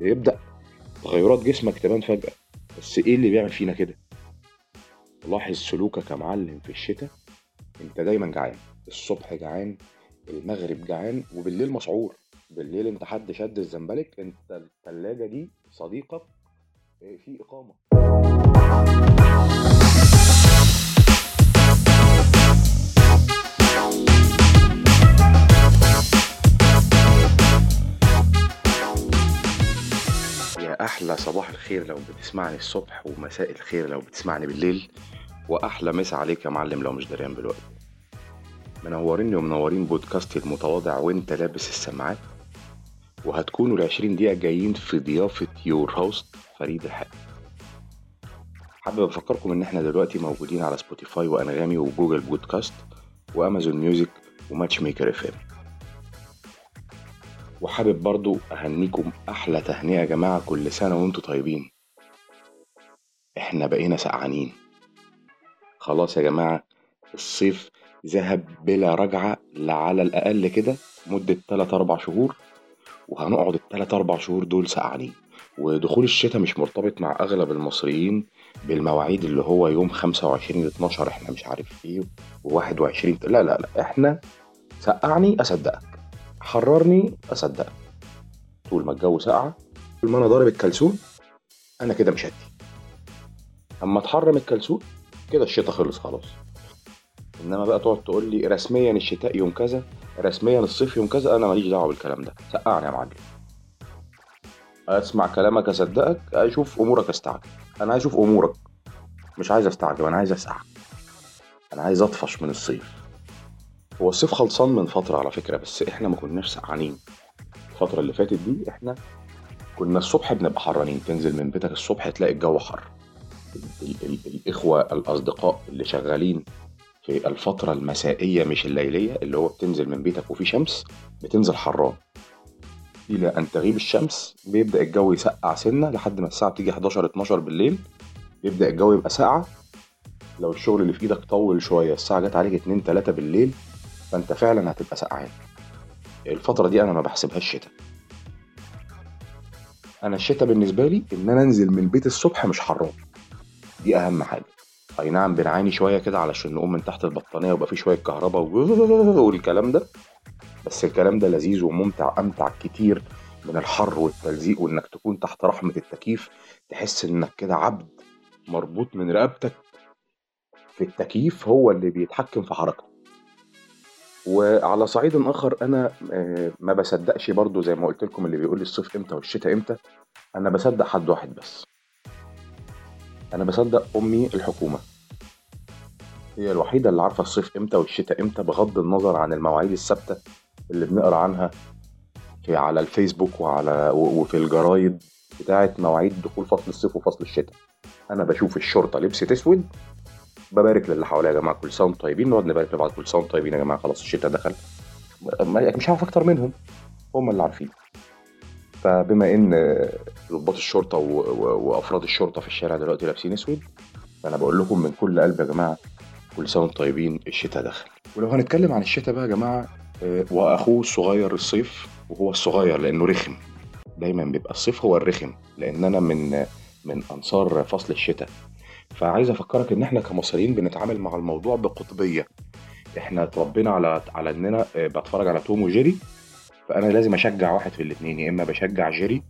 بيبدأ تغيرات جسمك تبان فجأة. بس إيه اللي بيعمل فينا كده؟ لاحظ سلوكك يا معلم في الشتاء. أنت دايما جعان. الصبح جعان المغرب جعان وبالليل مسعور. بالليل أنت حد شد الزنبلك أنت التلاجة دي صديقك آه، في إقامة. يا أحلى صباح الخير لو بتسمعني الصبح ومساء الخير لو بتسمعني بالليل وأحلى مسا عليك يا معلم لو مش دريان بالوقت. منورين ومنورين بودكاستي المتواضع وإنت لابس السماعات وهتكونوا العشرين دقيقة جايين في ضيافة your host فريد الحق. حابب أفكركم إن إحنا دلوقتي موجودين على Spotify وأنغامي و Google Podcast و Amazon Music و Matchmaker FM. وحابب برضو أهنيكم أحلى تهنئة يا جماعة كل سنة وانتوا طيبين. إحنا بقينا سقعانين. خلاص يا جماعة الصيف ذهب بلا رجعة لعلى الأقل كده مدة 3 4 شهور وهنقعد التلات أربع شهور دول سقعانين. ودخول الشتاء مش مرتبط مع أغلب المصريين بالمواعيد اللي هو يوم 25 12 إحنا مش عارف إيه و21 لا لا لا إحنا سقعني أصدقك. حررني أصدقك طول ما الجو ساقعة طول ما أنا ضارب الكلسون أنا كده مش هدي. أما تحرم الكلسون كده الشتاء خلص خلاص. إنما بقى تقعد تقول لي رسميا الشتاء يوم كذا رسميا الصيف يوم كذا أنا ماليش دعوة بالكلام ده. سقعني يا معلم. أسمع كلامك أصدقك أشوف أمورك أستعجل. أنا عايز أشوف أمورك. مش عايز أستعجل أنا عايز أسقع. أنا عايز أطفش من الصيف. هو الصيف خلصان من فترة على فكرة بس إحنا ما كناش سقعانين. الفترة اللي فاتت دي إحنا كنا الصبح بنبقى حرانين تنزل من بيتك الصبح تلاقي الجو حر. ال ال ال الإخوة الأصدقاء اللي شغالين في الفترة المسائية مش الليلية اللي هو بتنزل من بيتك وفي شمس بتنزل حران. إلى أن تغيب الشمس بيبدأ الجو يسقع سنة لحد ما الساعة بتيجي 11 12 بالليل بيبدأ الجو يبقى ساقعة لو الشغل اللي في إيدك طول شوية الساعة جت عليك 2 3 بالليل فأنت فعلا هتبقى سقعان. الفترة دي أنا ما بحسبهاش شتاء. أنا الشتاء بالنسبة لي إن أنا أنزل من البيت الصبح مش حران دي أهم حاجة. أي نعم بنعاني شوية كده علشان نقوم من تحت البطانية ويبقى في شوية كهرباء والكلام ده. بس الكلام ده لذيذ وممتع أمتع كتير من الحر والتلزيق وإنك تكون تحت رحمة التكييف. تحس إنك كده عبد مربوط من رقبتك. في التكييف هو اللي بيتحكم في حركته وعلى صعيد آخر أنا آه، ما بصدقش برضو زي ما قلت لكم اللي بيقول لي الصيف إمتى والشتاء إمتى. أنا بصدق حد واحد بس. أنا بصدق أمي الحكومة. هي الوحيدة اللي عارفة الصيف إمتى والشتاء إمتى بغض النظر عن المواعيد الثابتة اللي بنقرأ عنها في على الفيسبوك وعلى وفي الجرايد بتاعه مواعيد دخول فصل الصيف وفصل الشتاء. أنا بشوف الشرطة لبست أسود ببارك للي حواليا يا جماعة كل سنة وأنتم طيبين. نقعد نبارك لبعض كل سنة وأنتم طيبين يا جماعة. خلاص الشتاء دخل. مش عارف أكتر منهم. هم اللي عارفين. فبما إن ضباط الشرطة وأفراد الشرطة في الشارع دلوقتي لابسين أسود فأنا بقول لكم من كل قلب يا جماعة كل سنة وأنتم طيبين الشتاء دخل. ولو هنتكلم عن الشتاء بقى يا جماعة آه، وأخوه الصغير الصيف وهو الصغير لأنه رخم. دايما بيبقى الصيف هو الرخم لأن أنا من من أنصار فصل الشتاء. فعايز أفكرك إن إحنا كمصريين بنتعامل مع الموضوع بقطبية. إحنا اتربينا على على إننا آه، بتفرج على توم وجيري فأنا لازم أشجع واحد في الاثنين يا إما بشجع جيري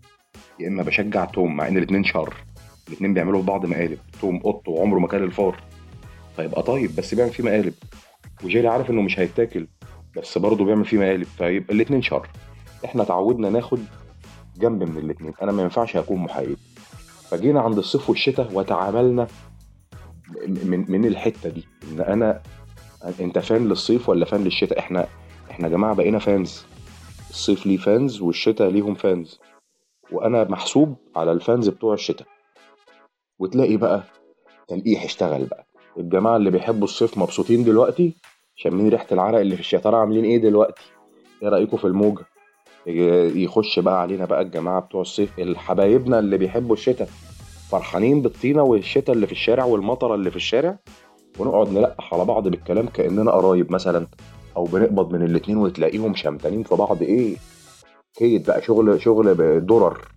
يا إما بشجع توم مع إن الاثنين شر. الاثنين بيعملوا في بعض مقالب توم قط وعمره ما كان الفار. فيبقى طيب بس بيعمل فيه مقالب. وجيري عارف إنه مش هيتاكل بس برضه بيعمل فيه مقالب فيبقى الاثنين شر. إحنا تعودنا ناخد جنب من الاثنين أنا ما ينفعش أكون محايد. فجينا عند الصيف والشتاء وتعاملنا من من الحتة دي إن أنا أنت fan للصيف ولا fan للشتاء؟ إحنا إحنا يا جماعة بقينا fans. الصيف ليه fans والشتاء ليهم fans. وأنا محسوب على الفانز بتوع الشتاء. وتلاقي بقى تلقيح اشتغل بقى. الجماعة اللي بيحبوا الصيف مبسوطين دلوقتي شامين ريحة العرق اللي في الشتارة عاملين إيه دلوقتي؟ إيه رايكم في الموجة؟ يخش بقى علينا بقى الجماعة بتوع الصيف الحبايبنا اللي بيحبوا الشتاء فرحانين بالطينة والشتاء اللي في الشارع والمطرة اللي في الشارع ونقعد نلقح على بعض بالكلام كأننا قرايب مثلا أو بنقبض من الاتنين وتلاقيهم شمتانين في بعض إيه؟ كيد بقى شغل شغل درر.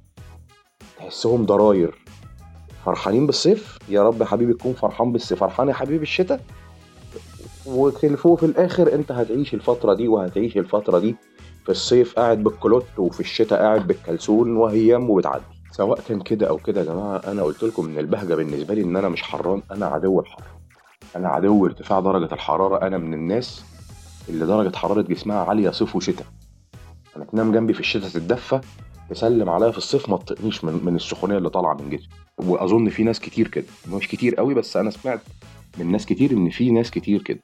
تحسهم ضراير. فرحانين بالصيف؟ يا رب حبيبي تكون فرحان بس فرحان يا حبيبي بالشتاء وفوق في الآخر أنت هتعيش الفترة دي وهتعيش الفترة دي في الصيف قاعد بالكلوت وفي الشتاء قاعد بالكلسون وهيام وبتعدي. سواء كان كده أو كده يا جماعة أنا قلت لكم إن البهجة بالنسبة لي إن أنا مش حران أنا عدو الحر أنا عدو ارتفاع درجة الحرارة أنا من الناس اللي درجة حرارة جسمها عالية صيف وشتاء. أنا تنام جنبي في الشتاء تتدفى تسلم عليا في الصيف ما تطقنيش من, من السخونية اللي طالعة من جسمي. وأظن في ناس كتير كده. مش كتير قوي بس أنا سمعت من ناس كتير إن في ناس كتير كده.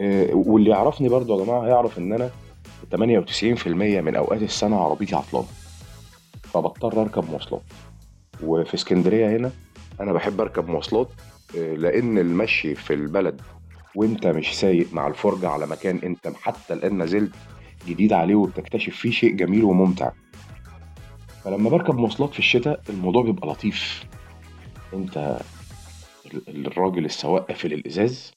آه، واللي يعرفني برضو يا جماعة هيعرف إن أنا 98% من أوقات السنة عربيتي عطلانه فبضطر أركب مواصلات. وفي اسكندرية هنا أنا بحب أركب مواصلات آه، لأن المشي في البلد وأنت مش سايق مع الفرجة على مكان أنت حتى الآن نزلت جديد عليه وبتكتشف فيه شيء جميل وممتع. فلما بركب مواصلات في الشتاء الموضوع بيبقى لطيف. أنت الراجل السواق قافل الإزاز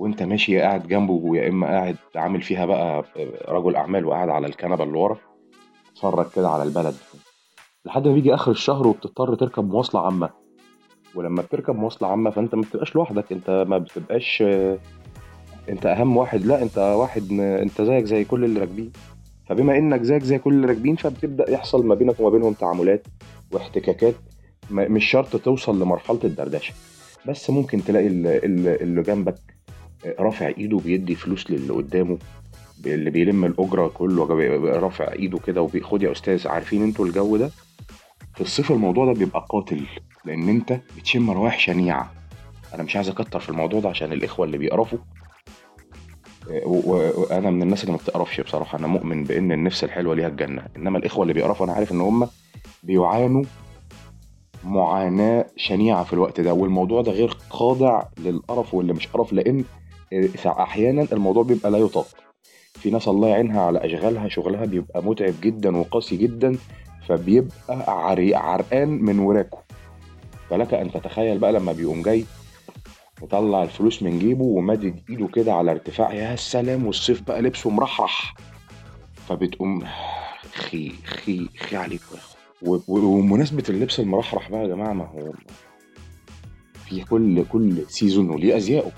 وانت ماشي قاعد جنبه يا إما قاعد عامل فيها بقى رجل أعمال وقاعد على الكنبة اللي ورا تتفرج كده على البلد. لحد ما بيجي آخر الشهر وبتضطر تركب مواصلة عامة. ولما بتركب مواصلة عامة فأنت ما بتبقاش لوحدك أنت ما بتبقاش أنت أهم واحد لأ أنت واحد أنت زيك زي كل اللي راكبين. فبما إنك زيك زي كل اللي راكبين فبتبدأ يحصل ما بينك وما بينهم تعاملات واحتكاكات مش شرط توصل لمرحلة الدردشة. بس ممكن تلاقي اللي جنبك رافع ايده بيدي فلوس للي قدامه اللي بيلم الأجرة كله رافع ايده كده وبياخد يا أستاذ عارفين أنتوا الجو ده؟ في الصيف الموضوع ده بيبقى قاتل لأن انت بتشم روائح شنيعة. أنا مش عايز أكتر في الموضوع ده عشان الإخوة اللي بيقرفوا. وأنا من الناس اللي ما بتقرفش بصراحة أنا مؤمن بإن النفس الحلوة ليها الجنة. إنما الإخوة اللي بيقرفوا أنا عارف إن هم بيعانوا معاناة شنيعة في الوقت ده والموضوع ده غير خاضع للقرف واللي مش قرف لأن أحيانا الموضوع بيبقى لا يطاق. في ناس الله يعينها على أشغالها شغلها بيبقى متعب جدا وقاسي جدا فبيبقى عرقان من وراكه فلك أن تتخيل بقى لما بيقوم جاي مطلع الفلوس من جيبه ومادد إيده كده على ارتفاع يا سلام! والصيف بقى لبسه مرحرح. فبتقوم خي خي خي عليك ومناسبة اللبس المرحرح بقى يا جماعة ما هو في كل كل season وليه أزياءه.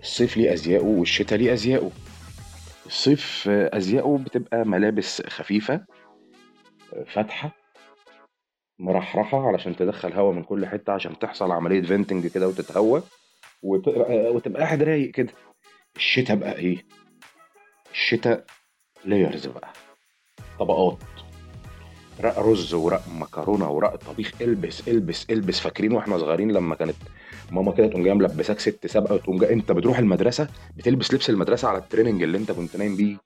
الصيف ليه أزياءه والشتاء ليه أزياءه. الصيف أزياءه بتبقى ملابس خفيفة فاتحة مرحرحة علشان تدخل هواء من كل حتة عشان تحصل عملية venting كده وتتهوى وتبقى, قاعد رايق كده. الشتاء بقى إيه؟ الشتاء layers بقى طبقات. رق رز ورق مكرونة ورق طبيخ. البس البس البس. فاكرين وإحنا صغيرين لما كانت ماما كده تقوم جاية ملبساك ست سبقه وتقوم جاي انت بتروح المدرسة بتلبس لبس المدرسة على التريننج اللي انت كنت نايم بيه.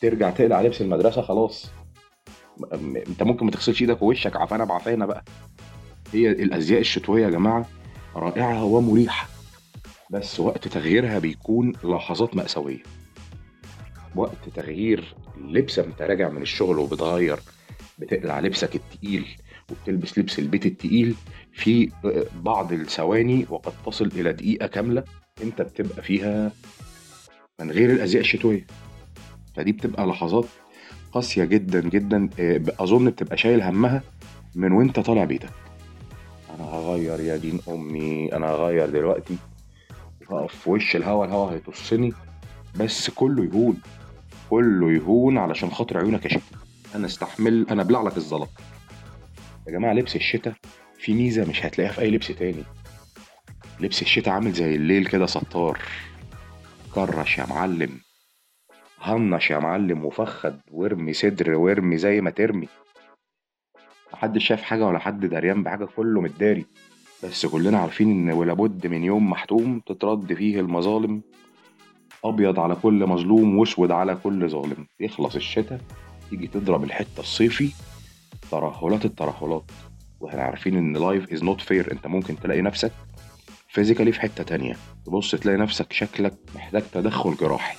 ترجع تقلع لبس المدرسة خلاص. انت ممكن ما تغسلش إيدك ووشك عفانه بعفانه بقى. هي الأزياء الشتوية يا جماعة رائعة ومريحة. بس وقت تغييرها بيكون لحظات مأساوية. وقت تغيير لبسة انت راجع من الشغل وبتغير بتقلع لبسك التقيل وبتلبس لبس البيت التقيل في بعض الثواني وقد تصل إلى دقيقة كاملة أنت بتبقى فيها من غير الأزياء الشتوية. فدي بتبقى لحظات قاسية جدا جدا أظن بتبقى شايل همها من وأنت طالع بيتك. أنا هغير يا دين أمي أنا هغير دلوقتي. هقف في وش الهوا الهوا هيطصني بس كله يهون كله يهون علشان خاطر عيونك يا شتا أنا استحمل أنا أبلع لك الزلط. يا جماعة لبس الشتاء في ميزة مش هتلاقيها في أي لبس تاني. لبس الشتاء عامل زي الليل كده ستار كرش يا معلم. هنش يا معلم وفخد وارمي صدر وارمي زي ما ترمي. محدش شايف حاجة ولا حد دريان بحاجة كله متداري. بس كلنا عارفين إن ولابد من يوم محتوم تترد فيه المظالم. أبيض على كل مظلوم وأسود على كل ظالم. يخلص الشتاء. تيجي تضرب الحتة الصيفي ترهلات الترهلات. وإحنا عارفين إن life is not fair أنت ممكن تلاقي نفسك physically في حتة تانية. تبص تلاقي نفسك شكلك محتاج تدخل جراحي.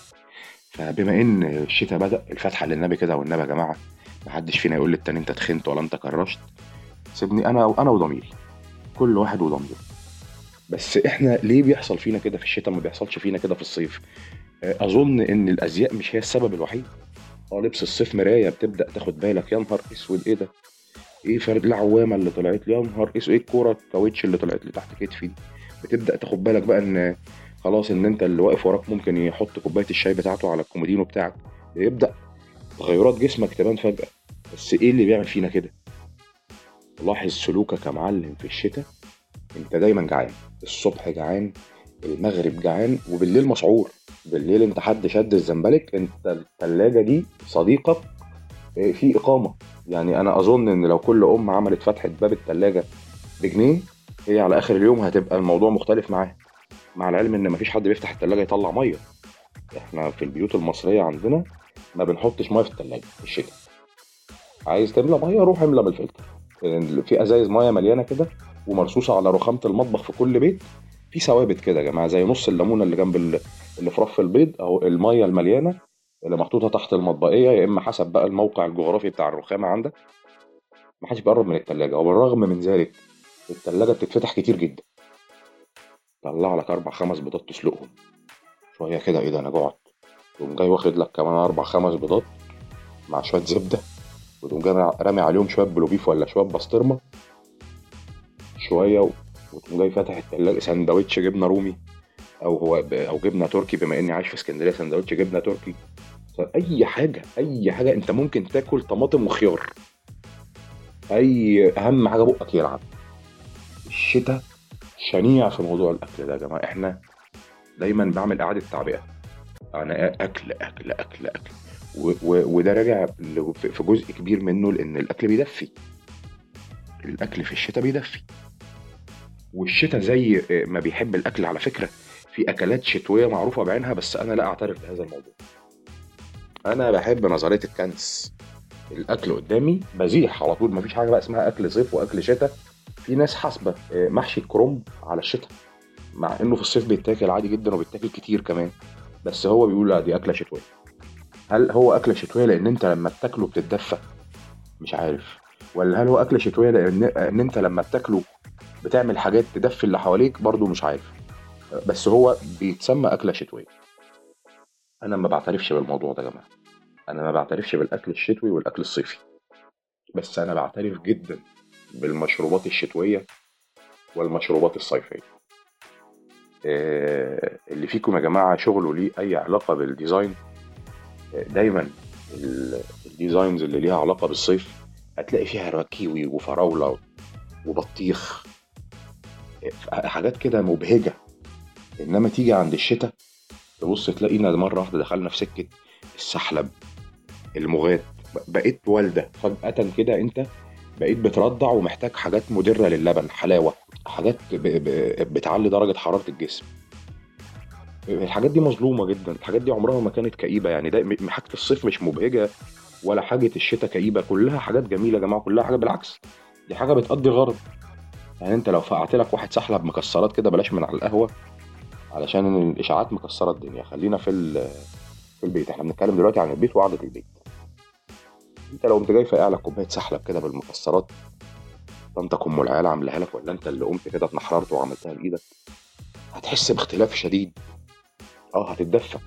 فبما إن الشتاء بدأ الفاتحه للنبي كده والنبي يا جماعة محدش فينا يقول للتاني أنت تخنت ولا أنت كرشت. سيبني أنا أنا وضميري. كل واحد وضميره. بس إحنا ليه بيحصل فينا كده في الشتاء ما بيحصلش فينا كده في الصيف؟ أظن إن الأزياء مش هي السبب الوحيد. آه لبس الصيف مراية بتبدأ تاخد بالك. يا نهار أسود إيه ده؟ إيه فرد العوامة اللي طلعت لي؟ يا نهار أسود إيه الكورة الكاوتش اللي طلعت لي تحت كتفي بتبدأ تاخد بالك بقى إن خلاص إن أنت اللي واقف وراك ممكن يحط كوباية الشاي بتاعته على الكومودينو بتاعك. يبدا تغيرات جسمك تبان فجأة. بس إيه اللي بيعمل فينا كده؟ لاحظ سلوكك يا معلم في الشتاء. أنت دايما جعان الصبح جعان المغرب جعان وبالليل مسعور بالليل انت حد شد الزنبلك انت الثلاجه دي صديقك آه، في إقامة. يعني أنا أظن إن لو كل ام عملت فتحة باب الثلاجه بجنيه هي على آخر اليوم هتبقى الموضوع مختلف معاها. مع العلم إن مفيش حد بيفتح الثلاجه يطلع مية. إحنا في البيوت المصرية عندنا ما بنحطش مية في الثلاجه في الشتاء. عايز تملى مية روح املى من الفلتر في أزايز مية مليانة كده ومرصوصة على رخامة المطبخ في كل بيت. في ثوابت كده يا جماعة زي نص الليمونة اللي جنب اللي في رف البيض أو المية المليانة اللي محطوطة تحت المطبقية يا إما حسب بقى الموقع الجغرافي بتاع الرخامة عندك. ما حدش بيقرب من التلاجة وبالرغم من ذلك التلاجة بتتفتح كتير جدا. طلع لك أربع خمس بيضات تسلقهم. شوية كده إيه ده أنا جوعت. تقوم جاي واخد لك كمان أربع خمس بيضات مع شوية زبدة وتقوم جاي رامي عليهم شوية بلوبيف ولا شوية بسطرمة. شوية وتقوم جاي فاتح التلاجة. سندوتش جبنة رومي أو هو أو جبنة تركي بما إني عايش في اسكندرية سندوتش جبنة تركي. أي حاجة أي حاجة. أنت ممكن تاكل طماطم وخيار. أي أهم حاجة بقك يلعب. الشتاء شنيع في موضوع الأكل ده يا جماعة. إحنا دايما بعمل أعادة تعبئة. أنا أكل أكل أكل أكل. وده راجع في جزء كبير منه لأن الأكل بيدفي. الأكل في الشتاء بيدفي. والشتاء زي ما بيحب الأكل على فكرة في أكلات شتوية معروفة بعينها بس أنا لا أعترف بهذا الموضوع. أنا بحب نظرية الكنس. الأكل قدامي بزيح على طول مفيش حاجة بقى اسمها أكل صيف وأكل شتاء. في ناس حاسبة آه، محشي الكرنب على الشتاء مع إنه في الصيف بيتاكل عادي جدا وبيتاكل كتير كمان. بس هو بيقول لا دي أكلة شتوية. هل هو أكلة شتوية لأن أنت لما بتاكله بتتدفى؟ مش عارف. ولا هل هو أكلة شتوية لأن إن أنت لما بتاكله بتعمل حاجات تدفي اللي حواليك برضو مش عارف. بس هو بيتسمى أكلة شتويه أنا ما بعترفش بالموضوع ده يا جماعة. أنا ما بعترفش بالأكل الشتوي والأكل الصيفي. بس أنا بعترف جدا بالمشروبات الشتوية والمشروبات الصيفية. آه، اللي فيكم يا جماعة شغله ليه أي علاقة بال design؟ آه، دايما ال designs اللي ليها علاقة بالصيف هتلاقي فيها كيوي وفراولة وبطيخ حاجات كده مبهجة. إنما تيجي عند الشتاء تبص تلاقينا مرة واحدة دخلنا في سكة السحلب المغات. بقيت والدة. فجأة كده أنت بقيت بترضع ومحتاج حاجات مدره للبن حلاوة حاجات بتعلي درجة حرارة الجسم. الحاجات دي مظلومة جدا. الحاجات دي عمرها ما كانت كئيبة يعني. ده حاجة الصيف مش مبهجة ولا حاجة الشتاء كئيبة كلها حاجات جميلة يا جماعة كلها حاجة. بالعكس دي حاجة بتقضي غرض. يعني انت لو فقعت لك واحد سحلب مكسرات كده بلاش من على القهوة علشان الإشاعات مكسرة الدنيا. خلينا في في البيت. إحنا بنتكلم دلوقتي عن البيت وقعدة البيت. انت لو قمت جاي فاقع لك كوباية سحلب كده بالمكسرات طنطك ام العيال عاملاها لك ولا انت اللي قمت كده اتنحررت وعملتها بإيدك هتحس باختلاف شديد. آه هتتدفى.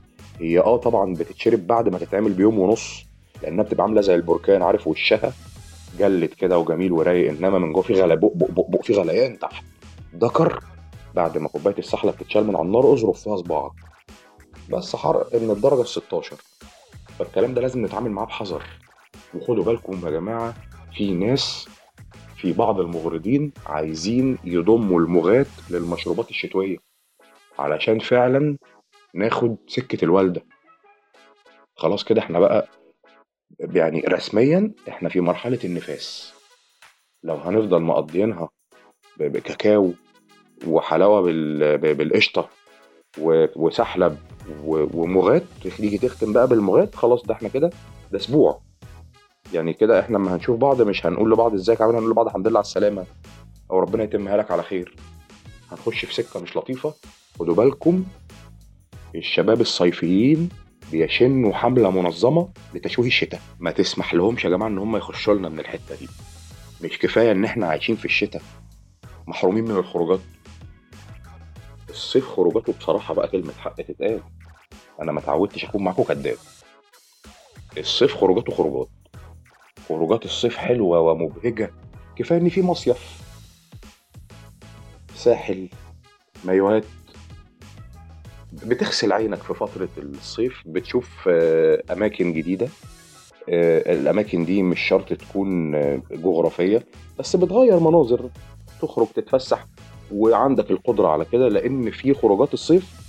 هي آه طبعا بتتشرب بعد ما تتعمل بيوم ونص لأنها بتبقى عاملة زي البركان عارف وشها؟ جلد كده وجميل ورايق إنما من جوه في غلا بق بق بق, بق في غليان تحت. دكر بعد ما كوباية السحلب تتشال من على النار اظرف فيها صباعك. بس حرق من الدرجة ال 16 فالكلام ده لازم نتعامل معاه بحذر. وخدوا بالكم يا جماعة في ناس في بعض المغردين عايزين يضموا المغات للمشروبات الشتوية. علشان فعلا ناخد سكة الوالدة. خلاص كده إحنا بقى يعني رسميا إحنا في مرحلة النفاس. لو هنفضل مقضيينها بكاكاو وحلاوة بالقشطة وسحلب ومغات تيجي تختم بقى بالمغات خلاص ده إحنا كده ده أسبوع. يعني كده إحنا لما هنشوف بعض مش هنقول لبعض إزيك عامل هنقول لبعض الحمد لله على السلامة أو ربنا يتمها لك على خير. هنخش في سكة مش لطيفة. خدوا بالكم الشباب الصيفيين بيشنوا حملة منظمة لتشويه الشتاء. ما تسمح لهمش يا جماعة إن هم يخشوا لنا من الحتة دي. مش كفاية إن إحنا عايشين في الشتاء. محرومين من الخروجات. الصيف خروجاته بصراحة بقى كلمة حق تتقال. أنا ما اتعودتش أكون معاكم كداب الصيف خروجاته خروجات. خروجات الصيف حلوة ومبهجة. كفاية إن في مصيف. ساحل. مايوهات. بتغسل عينك في فترة الصيف بتشوف آه، أماكن جديدة. آه، الأماكن دي مش شرط تكون آه، جغرافية بس بتغير مناظر تخرج تتفسح وعندك القدرة على كده لأن في خروجات الصيف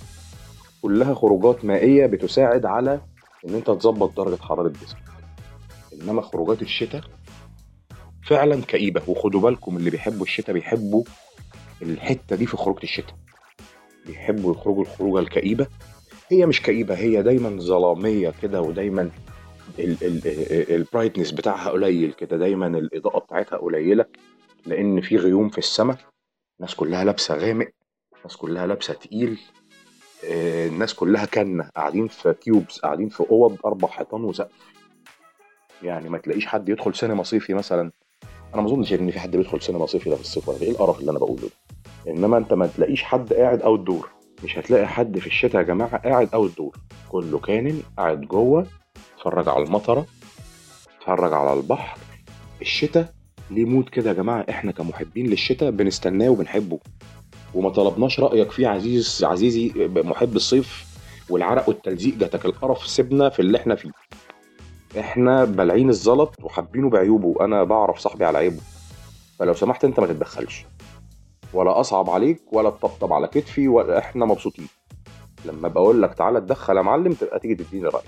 كلها خروجات مائية بتساعد على إن أنت تظبط درجة حرارة جسمك. إنما خروجات الشتاء فعلا كئيبة وخدوا بالكم اللي بيحبوا الشتاء بيحبوا الحتة دي في خروجة الشتاء. بيحبوا يخرجوا الخروجة الكئيبة. هي مش كئيبة هي دايما ظلامية كده ودايما ال brightness بتاعها قليل كده دايما الإضاءة بتاعتها قليلة لأن في غيوم في السماء الناس كلها لابسة غامق الناس كلها لابسة تقيل آه، الناس كلها كنة قاعدين في cubes قاعدين في أوض أربع حيطان وسقف يعني ما تلاقيش حد يدخل سينما صيفي مثلا. أنا ما أظنش إن في حد بيدخل سينما صيفي ده في الصيف إيه القرف اللي أنا بقوله ده؟ إنما أنت ما تلاقيش حد قاعد outdoor مش هتلاقي حد في الشتاء يا جماعة قاعد outdoor كله كان قاعد جوه اتفرج على المطرة اتفرج على البحر. الشتاء ليه mood كده يا جماعة؟ إحنا كمحبين للشتاء بنستناه وبنحبه. وما طلبناش رأيك فيه عزيز عزيزي محب الصيف والعرق والتلزيق. جاتك القرف سيبنا في اللي إحنا فيه. إحنا بالعين الزلط وحابينه بعيوبه. أنا بعرف صاحبي على عيبه. فلو سمحت أنت ما تتدخلش. ولا أصعب عليك ولا تطبطب على كتفي ولا إحنا مبسوطين. لما بقول لك تعالى اتدخل يا معلم تبقى تيجي تديني راي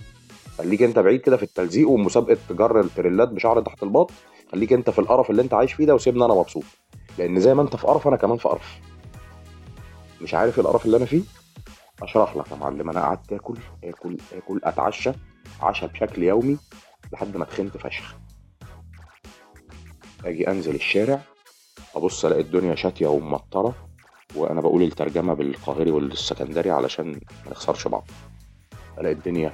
خليك أنت بعيد كده في التلزيق ومسابقة جر التريلات بشعر تحت الباط خليك أنت في القرف اللي أنت عايش فيه ده وسيبني أنا مبسوط. لأن زي ما أنت في قرف أنا كمان في قرف. مش عارف القرف اللي أنا فيه؟ أشرح لك يا معلم أنا قعدت آكل آكل آكل أتعشى عشاء بشكل يومي لحد ما تخنت فشخ. أجي أنزل الشارع أبص ألاقي الدنيا شاتية ومطره وأنا بقول الترجمة بالقاهري والسكندري علشان ما نخسرش بعض. ألاقي الدنيا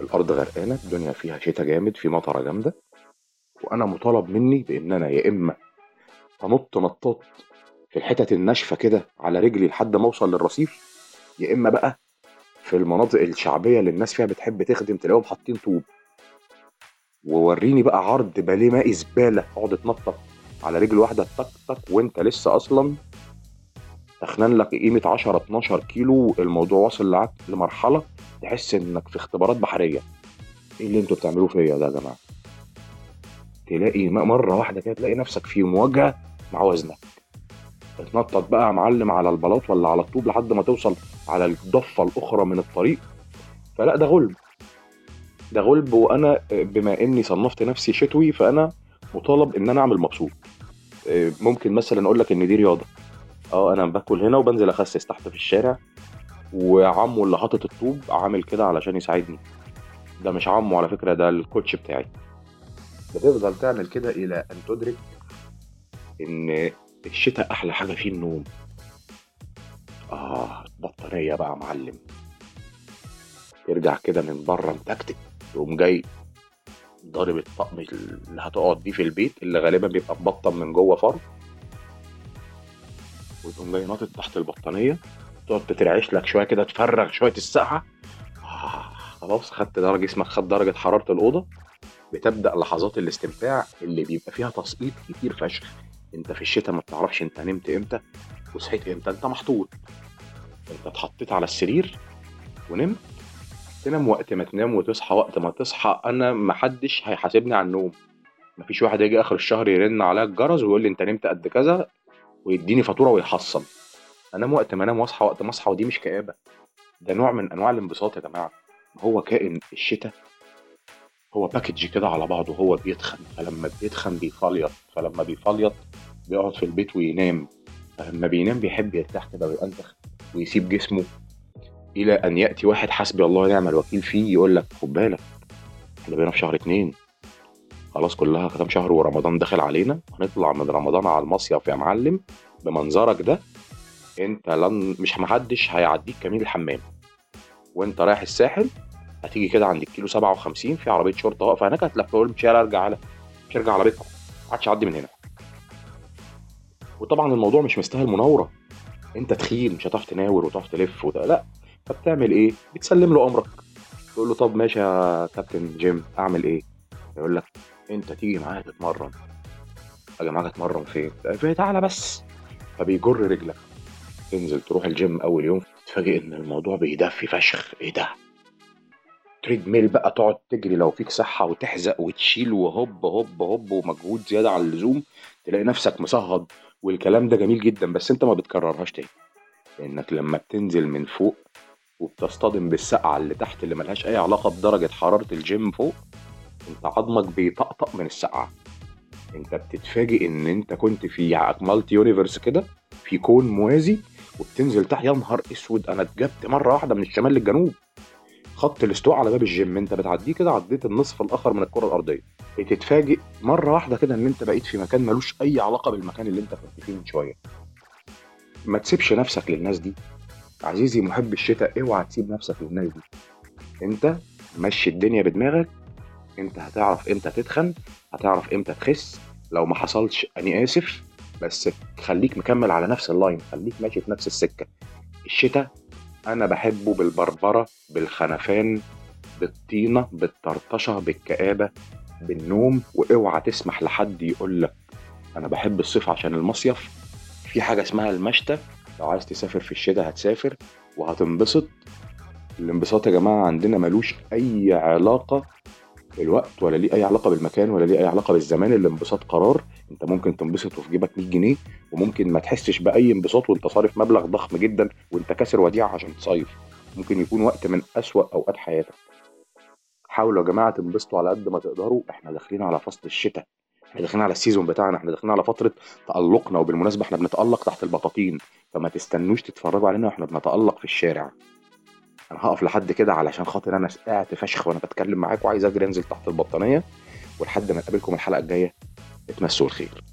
الأرض غرقانة الدنيا فيها شتا جامد في مطرة جامدة وأنا مطالب مني بإن أنا يا إما أنط نطاط في الحتت الناشفة كده على رجلي لحد ما أوصل للرصيف يا إما بقى في المناطق الشعبية اللي الناس فيها بتحب تخدم تلاقيهم حاطين طوب. ووريني بقى عرض باليه مائي زبالة أقعد أتنطط. على رجل واحدة تك تك وانت لسه أصلا تخنان لك قيمة 10 12 كيلو الموضوع واصل لمرحلة تحس إنك في اختبارات بحرية. إيه اللي أنتوا بتعملوه فيا ده يا جماعة؟ تلاقي مرة واحدة كده تلاقي نفسك في مواجهة مع وزنك. تتنطط بقى يا معلم على البلاط ولا على الطوب لحد ما توصل على الضفة الأخرى من الطريق. فلا ده غلب. ده غلب وأنا بما إني صنفت نفسي شتوي فأنا مطالب إن أنا أعمل مبسوط. ممكن مثلا أقول لك إن دي رياضة. آه أنا باكل هنا وبنزل اخسس تحت في الشارع وعمو اللي حاطط الطوب عامل كده علشان يساعدني. ده مش عمو على فكرة ده الكوتش بتاعي. بتفضل تعمل كده إلى أن تدرك إن الشتاء أحلى حاجة فيه النوم. آه بطارية بقى معلم. ترجع كده من بره متكتك تقوم جاي ضارب الطقم اللي هتقعد بيه في البيت اللي غالبا بيبقى مبطن من جوه فرد وتقوم جاي ناطط تحت البطانية. تقعد تترعش لك شوية كده تفرغ شوية السقعة. آه خلاص خدت درجة جسمك خد درجة حرارة الأوضة. بتبدأ لحظات الاستمتاع اللي بيبقى فيها تسقيط كتير فشخ. انت في الشتاء ما بتعرفش انت نمت إمتى وصحيت إمتى. انت محطوط. انت اتحطيت على السرير ونمت. تنام وقت ما تنام وتصحى وقت ما تصحى. أنا محدش هيحاسبني على النوم. مفيش واحد يجي آخر الشهر يرن عليا الجرس ويقول لي أنت نمت قد كذا ويديني فاتورة ويحصل. أنام وقت ما أنام وأصحى وقت ما أصحى ودي مش كآبة. ده نوع من أنواع الانبساط يا جماعة. هو كائن الشتاء هو package كده على بعضه هو بيتخن. فلما بيتخن بيفلط. فلما بيفلط بيقعد في البيت وينام. فلما بينام بيحب يرتاح كده وينتخ ويسيب جسمه إلى أن يأتي واحد حسبي الله ونعم الوكيل فيه يقول لك خد بالك إحنا بقينا في شهر اتنين. خلاص كلها ختم شهر ورمضان داخل علينا هنطلع من رمضان على المصيف يا معلم بمنظرك ده. أنت لن مش محدش هيعديك كمين الحمام. وأنت رايح الساحل هتيجي كده عند الكيلو 57 في عربية شرطة واقفة هناك هتلف تقول مش ارجع على مش ارجع على بيتكم. ما عادش اعدي من هنا. وطبعا الموضوع مش مستاهل مناورة. أنت تخين مش هتعرف تناور وتعرف تلف وده لا. فبتعمل إيه؟ بتسلم له أمرك. تقول له طب ماشي يا كابتن جيم أعمل إيه؟ يقول لك انت تيجي معايا تتمرن. يا جماعة اتمرن؟ فين؟ تعالى بس. فبيجر رجلك. تنزل تروح الجيم أول يوم تتفاجئ إن الموضوع بيدفي فشخ. إيه ده؟ treadmill بقى تقعد تجري لو فيك صحة وتحزق وتشيل وهوب هوب هوب ومجهود زيادة عن اللزوم. تلاقي نفسك مصهد. والكلام ده جميل جدا بس انت ما بتكررهاش تاني. لأنك لما بتنزل من فوق وبتصطدم بالسقعة اللي تحت اللي ملهاش أي علاقة بدرجة حرارة الجيم فوق أنت عظمك بيطقطق من السقعة. أنت بتتفاجئ إن أنت كنت في multi universe كده في كون موازي وبتنزل تحت. يا نهار أسود أنا اتجبت مرة واحدة من الشمال للجنوب. خط الاستواء على باب الجيم أنت بتعديه كده عديت النصف الأخر من الكرة الأرضية. بتتفاجئ مرة واحدة كده إن أنت بقيت في مكان ملوش أي علاقة بالمكان اللي أنت كنت فيه من شوية. ما تسيبش نفسك للناس دي. عزيزي محب الشتاء اوعى تسيب نفسك للناس دي. انت مشي الدنيا بدماغك انت هتعرف إمتى تتخن هتعرف إمتى تخس. لو ما حصلش اني آسف بس خليك مكمل على نفس اللاين خليك ماشي في نفس السكة. الشتاء أنا بحبه بالبربرة بالخنفان بالطينة بالطرطشة بالكآبة بالنوم. وأوعى تسمح لحد يقول لك أنا بحب الصيف عشان المصيف. في حاجة اسمها المشتى لو عايز تسافر في الشتاء هتسافر وهتنبسط. الانبساط يا جماعة عندنا ملوش أي علاقة بالوقت ولا ليه أي علاقة بالمكان ولا ليه أي علاقة بالزمان. الانبساط قرار. أنت ممكن تنبسط وفي جيبك 100 جنيه وممكن ما تحسش بأي انبساط وأنت صارف مبلغ ضخم جدا وأنت كاسر وديعة عشان تصيف. ممكن يكون وقت من أسوأ أوقات حياتك. حاولوا يا جماعة تنبسطوا على قد ما تقدروا. إحنا داخلين على فصل الشتاء. إحنا داخلين على السيزون بتاعنا إحنا داخلين على فترة تألقنا وبالمناسبة إحنا بنتألق تحت البطاطين فما تستنوش تتفرجوا علينا وإحنا بنتألق في الشارع. أنا هقف لحد كده علشان خاطر أنا سقعت فشخ وأنا بتكلم معاكم وعايز أجري أنزل تحت البطانية ولحد ما نقابلكم الحلقة الجاية اتمسوا الخير